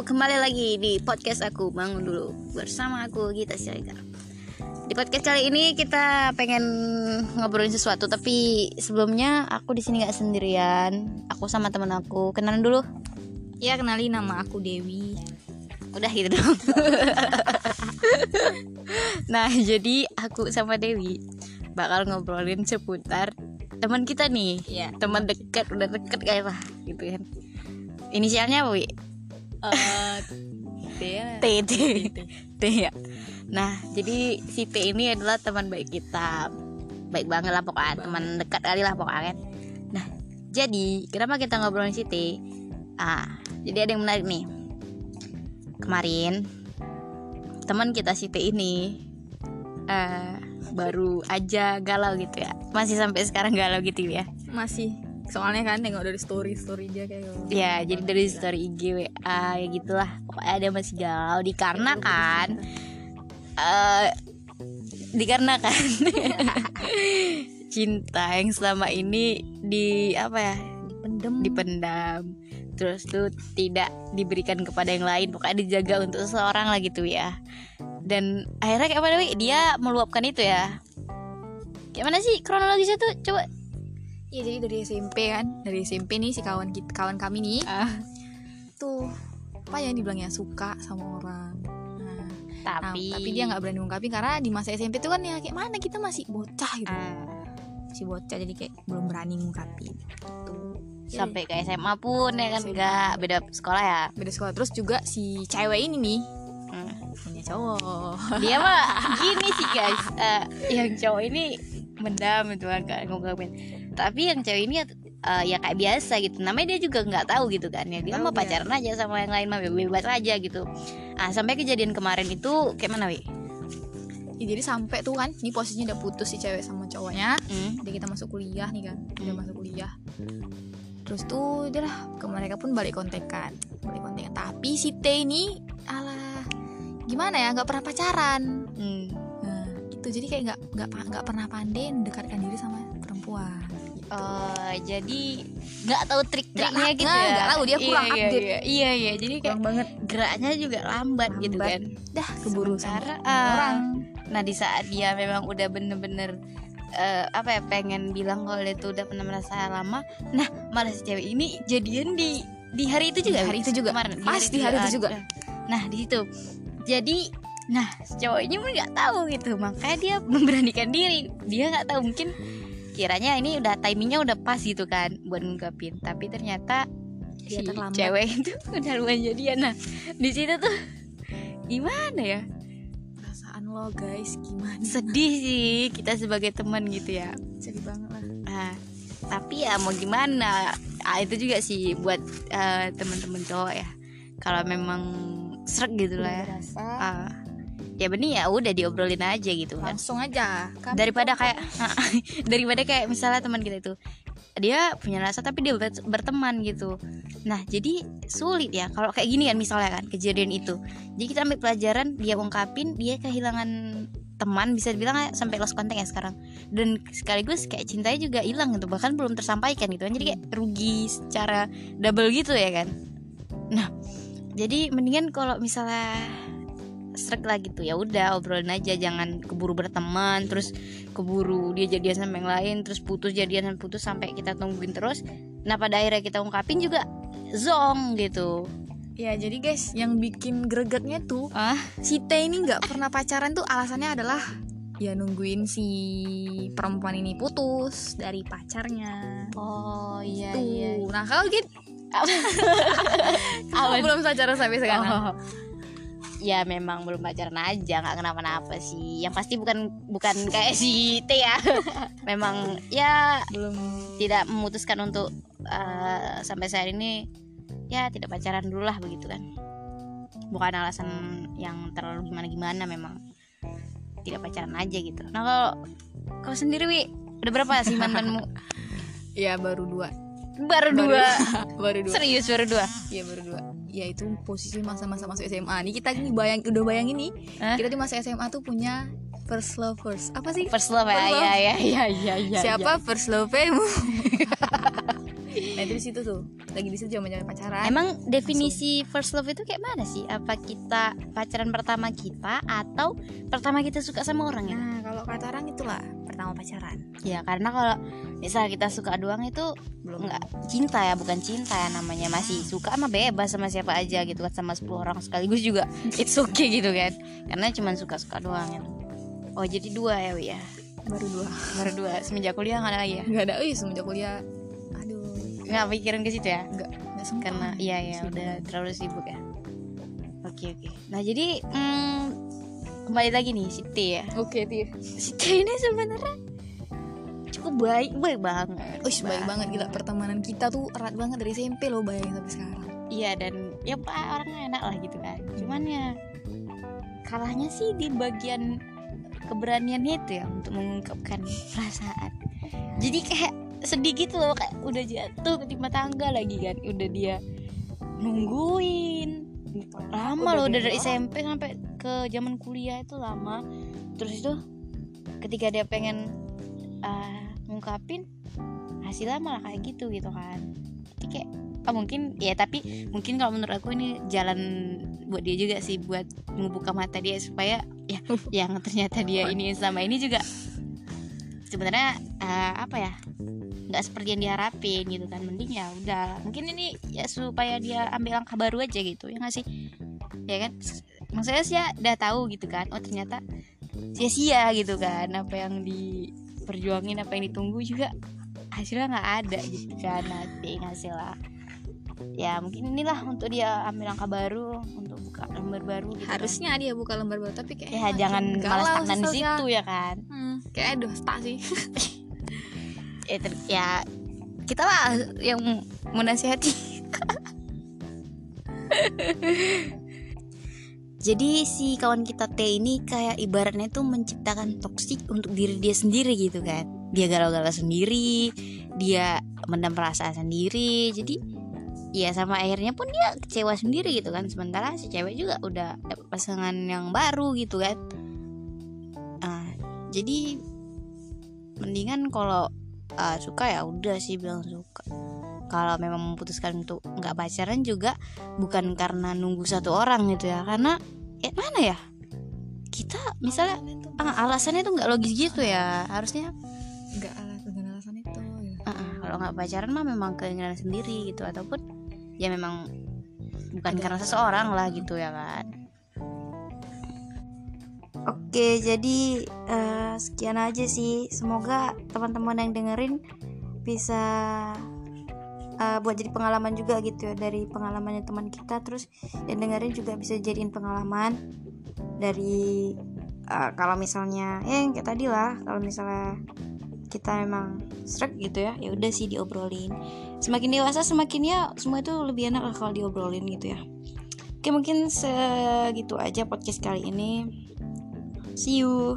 kembali lagi di podcast aku bangun dulu bersama aku Gita Siregar. Di podcast kali ini kita pengen ngobrolin sesuatu, tapi sebelumnya aku di sini nggak sendirian. Aku sama temen aku. Kenalan dulu. Ya kenali nama aku Dewi. Udah gitu dong. nah, jadi aku sama Dewi bakal ngobrolin seputar teman kita nih. Ya. Teman dekat, udah deket kayak lah gitu kan. Inisialnya apa, Wi? Eh, T T. T T. Ya. Nah jadi si T ini adalah teman baik kita. Baik banget lah pokoknya teman dekat kali lah pokoknya kan. Nah jadi kenapa kita ngobrolin si T? Ah jadi ada yang menarik nih. Kemarin teman kita si T ini eh baru aja galau gitu ya. Masih sampai sekarang galau gitu ya? Masih. Soalnya kan nengok dari story story dia kayak gitu. Ya, jadi dari story IG WA ya gitulah. Pokoknya ada masih galau dikarenakan eh dikarenakan cinta yang selama ini di apa ya? Pendem. dipendam. Terus tuh tidak diberikan kepada yang lain, pokoknya dijaga untuk seseorang lah gitu ya. Dan akhirnya kayak apa Dewi? Dia meluapkan itu ya. Kayak mana sih kronologisnya tuh? Coba Iya jadi dari SMP kan, dari SMP nih si kawan kita, kawan kami nih ah, tuh apa ya dibilangnya suka sama orang. Nah, nah, tapi tapi dia nggak berani ngungkapin karena di masa SMP tuh kan ya kayak mana kita masih bocah gitu. Ah. Si bocah jadi kayak belum berani ngungkapin. Gitu. Sampai ke SMA pun ya kan SMA. enggak beda sekolah ya beda sekolah terus juga si cewek ini nih Hmm. punya cowok. dia mah gini sih guys eh, yang cowok ini mendam itu kan ngungkapin tapi yang cewek ini eh, ya kayak biasa gitu. Namanya dia juga nggak tahu gitu kan. Ya dia dia. pacaran aja sama yang lain mah bebas aja gitu. Ah sampai kejadian kemarin itu kayak mana wi? Ya, jadi sampai tuh kan ini posisinya udah putus si cewek sama cowoknya. Hmm? udah kita masuk kuliah nih kan udah Hmm. masuk kuliah. Terus tuh udah lah ke mereka pun balik kontekan balik kontekan tapi si T ini alah gimana ya nggak pernah pacaran. Hmm. nah, gitu. Jadi kayak nggak nggak nggak pernah pandai mendekatkan diri sama perempuan gitu. Oh, jadi nggak tahu trik-triknya gitu ya nggak tahu, dia Iya, kurang iya, update. iya, iya iya jadi kayak kurang banget geraknya juga lambat, gitu Lambat. kan dah keburu Sementara, sama ah, orang Nah di saat dia memang udah bener-bener eh, apa ya pengen bilang kalau dia tuh udah pernah merasa lama, nah malah si cewek ini jadian di di hari itu juga. Di hari itu juga. Kemarin, Pas di hari itu ah, juga. ah. Nah di situ. Jadi nah si cowok ini pun nggak tahu gitu, makanya dia memberanikan diri. Dia nggak tahu mungkin kiranya ini udah timingnya udah pas gitu kan buat ngungkapin. Tapi ternyata si Dia terlambat. cewek itu udah lumayan jadian. Nah di situ tuh gimana ya? perasaan lo guys gimana sedih sih kita sebagai teman gitu ya sedih banget lah nah, tapi ya mau gimana ah, itu juga sih buat eh, teman-teman cowok ya kalau memang srek gitu lah ya Berasa, Ah, ya benih ya udah diobrolin aja gitu kan. Langsung aja. Kami daripada kayak daripada kayak misalnya teman kita itu dia punya rasa tapi dia ber- berteman gitu. Nah jadi sulit ya kalau kayak gini kan misalnya kan kejadian itu. Jadi kita ambil pelajaran dia ungkapin dia kehilangan teman bisa dibilang sampai lost contact ya sekarang. Dan sekaligus kayak cintanya juga hilang gitu bahkan belum tersampaikan gitu kan. Jadi kayak rugi secara double gitu ya kan. Nah jadi mendingan kalau misalnya srek lah gitu ya udah obrolin aja jangan keburu berteman terus keburu dia jadian sama yang lain terus putus jadian dan putus sampai kita tungguin terus nah pada akhirnya kita ungkapin juga zong gitu Ya jadi guys, yang bikin gregetnya tuh ah si T ini nggak pernah pacaran tuh alasannya adalah ya nungguin si perempuan ini putus dari pacarnya. oh iya Tuh. Nah kalau gitu kamu belum pacaran sampai sekarang. Oh. Ya memang belum pacaran aja nggak kenapa-napa sih yang pasti bukan bukan kayak si T ya memang ya Belum. tidak memutuskan untuk eh, sampai saat ini ya tidak pacaran dulu lah begitu kan bukan alasan yang terlalu gimana gimana memang tidak pacaran aja gitu nah kalau kau sendiri wi udah berapa sih mantanmu Ya baru dua. baru dua baru dua. serius baru dua Iya baru dua. Ya itu posisi masa-masa masuk SMA. Nih kita ini bayang udah bayangin nih. Hah? Kita di masa SMA tuh punya first lovers. Apa sih? first love ya First love. ya ya ya ya ya Siapa first love-mu? nah itu di situ tuh lagi di situ zaman zaman pacaran Emang definisi first love itu kayak mana sih? Apa kita pacaran pertama kita atau pertama kita suka sama orang ya? nah kalau kata orang itulah pertama pacaran Ya karena kalau misal kita suka doang itu belum nggak cinta ya, bukan cinta ya namanya. Masih suka sama bebas sama siapa aja gitu kan sama 10 orang sekaligus juga. It's okay gitu kan. Karena cuma suka-suka doang. Gitu. Oh jadi dua ya Wi ya? Baru dua. Baru dua. Semenjak kuliah nggak ada lagi ya? Nggak ada. Iya semenjak kuliah. Aduh. Nggak pikirin ke situ ya? Nggak. Nggak sempat. Karena iya ya udah terlalu sibuk ya. Oke oke. Nah jadi hmm, Kembali lagi nih si T ya. Oke Tir Si T ini sebenarnya Cukup baik Baik banget. Uish, baik banget gila. Pertemanan kita tuh erat banget dari SMP loh bayangin sampai sekarang. Iya dan Ya pak orangnya enak lah gitu kan. Cuman ya Kalahnya sih di bagian Keberaniannya itu ya Untuk mengungkapkan perasaan. Jadi kayak sedih gitu loh kayak udah jatuh ke timah tangga lagi kan. Udah dia nungguin. Lama loh udah dari SMP sampai ke zaman kuliah itu lama. Terus itu ketika dia pengen uh, ngungkapin hasilnya malah kayak gitu gitu kan. Jadi kayak ah, mungkin ya tapi mungkin kalau menurut aku ini jalan buat dia juga sih buat membuka mata dia supaya ya yang ternyata dia ini sama ini juga sebenarnya uh, apa ya nggak seperti yang diharapin gitu kan. Mending ya udah mungkin ini ya supaya dia ambil langkah baru aja gitu ya nggak sih? Ya kan? Maksudnya sih ya udah tahu gitu kan oh ternyata sia-sia gitu kan apa yang diperjuangin apa yang ditunggu juga hasilnya nggak ada gitu kan nanti hasil lah. Ya mungkin inilah untuk dia ambil langkah baru untuk buka lembar baru gitu kan. harusnya dia buka lembar baru tapi kayak ya jangan malas stagnan di situ ya kan. Hmm, kayak aduh stuck sih. Ya, ter- ya kita lah yang menasihati jadi si kawan kita T ini kayak ibaratnya tuh menciptakan toksik untuk diri dia sendiri gitu kan. Dia galau-galau sendiri dia mendam perasaan sendiri. Jadi ya sama akhirnya pun dia kecewa sendiri gitu kan. Sementara si cewek juga udah dapet pasangan yang baru gitu kan. Ah, jadi mendingan kalau ah, suka ya udah sih bilang suka kalau memang memutuskan untuk nggak pacaran juga bukan karena nunggu satu orang gitu ya karena ya mana ya kita misalnya ah, alasannya tuh nggak logis gitu ya harusnya nggak alas dengan alasan itu ya. ah, kalau nggak pacaran mah memang keinginan sendiri gitu ataupun ya memang bukan Ada karena alasan. seseorang lah gitu ya kan Oke, jadi eh, sekian aja sih. Semoga teman-teman yang dengerin bisa eh, buat jadi pengalaman juga gitu ya dari pengalamannya teman kita. Terus yang dengerin juga bisa jadiin pengalaman dari eh, kalau misalnya ya yang kayak tadi lah. Kalau misalnya kita memang struck gitu ya, ya udah sih diobrolin. Semakin dewasa semakin ya semua itu lebih enak lah kalau diobrolin gitu ya. Oke mungkin segitu aja podcast kali ini. See you.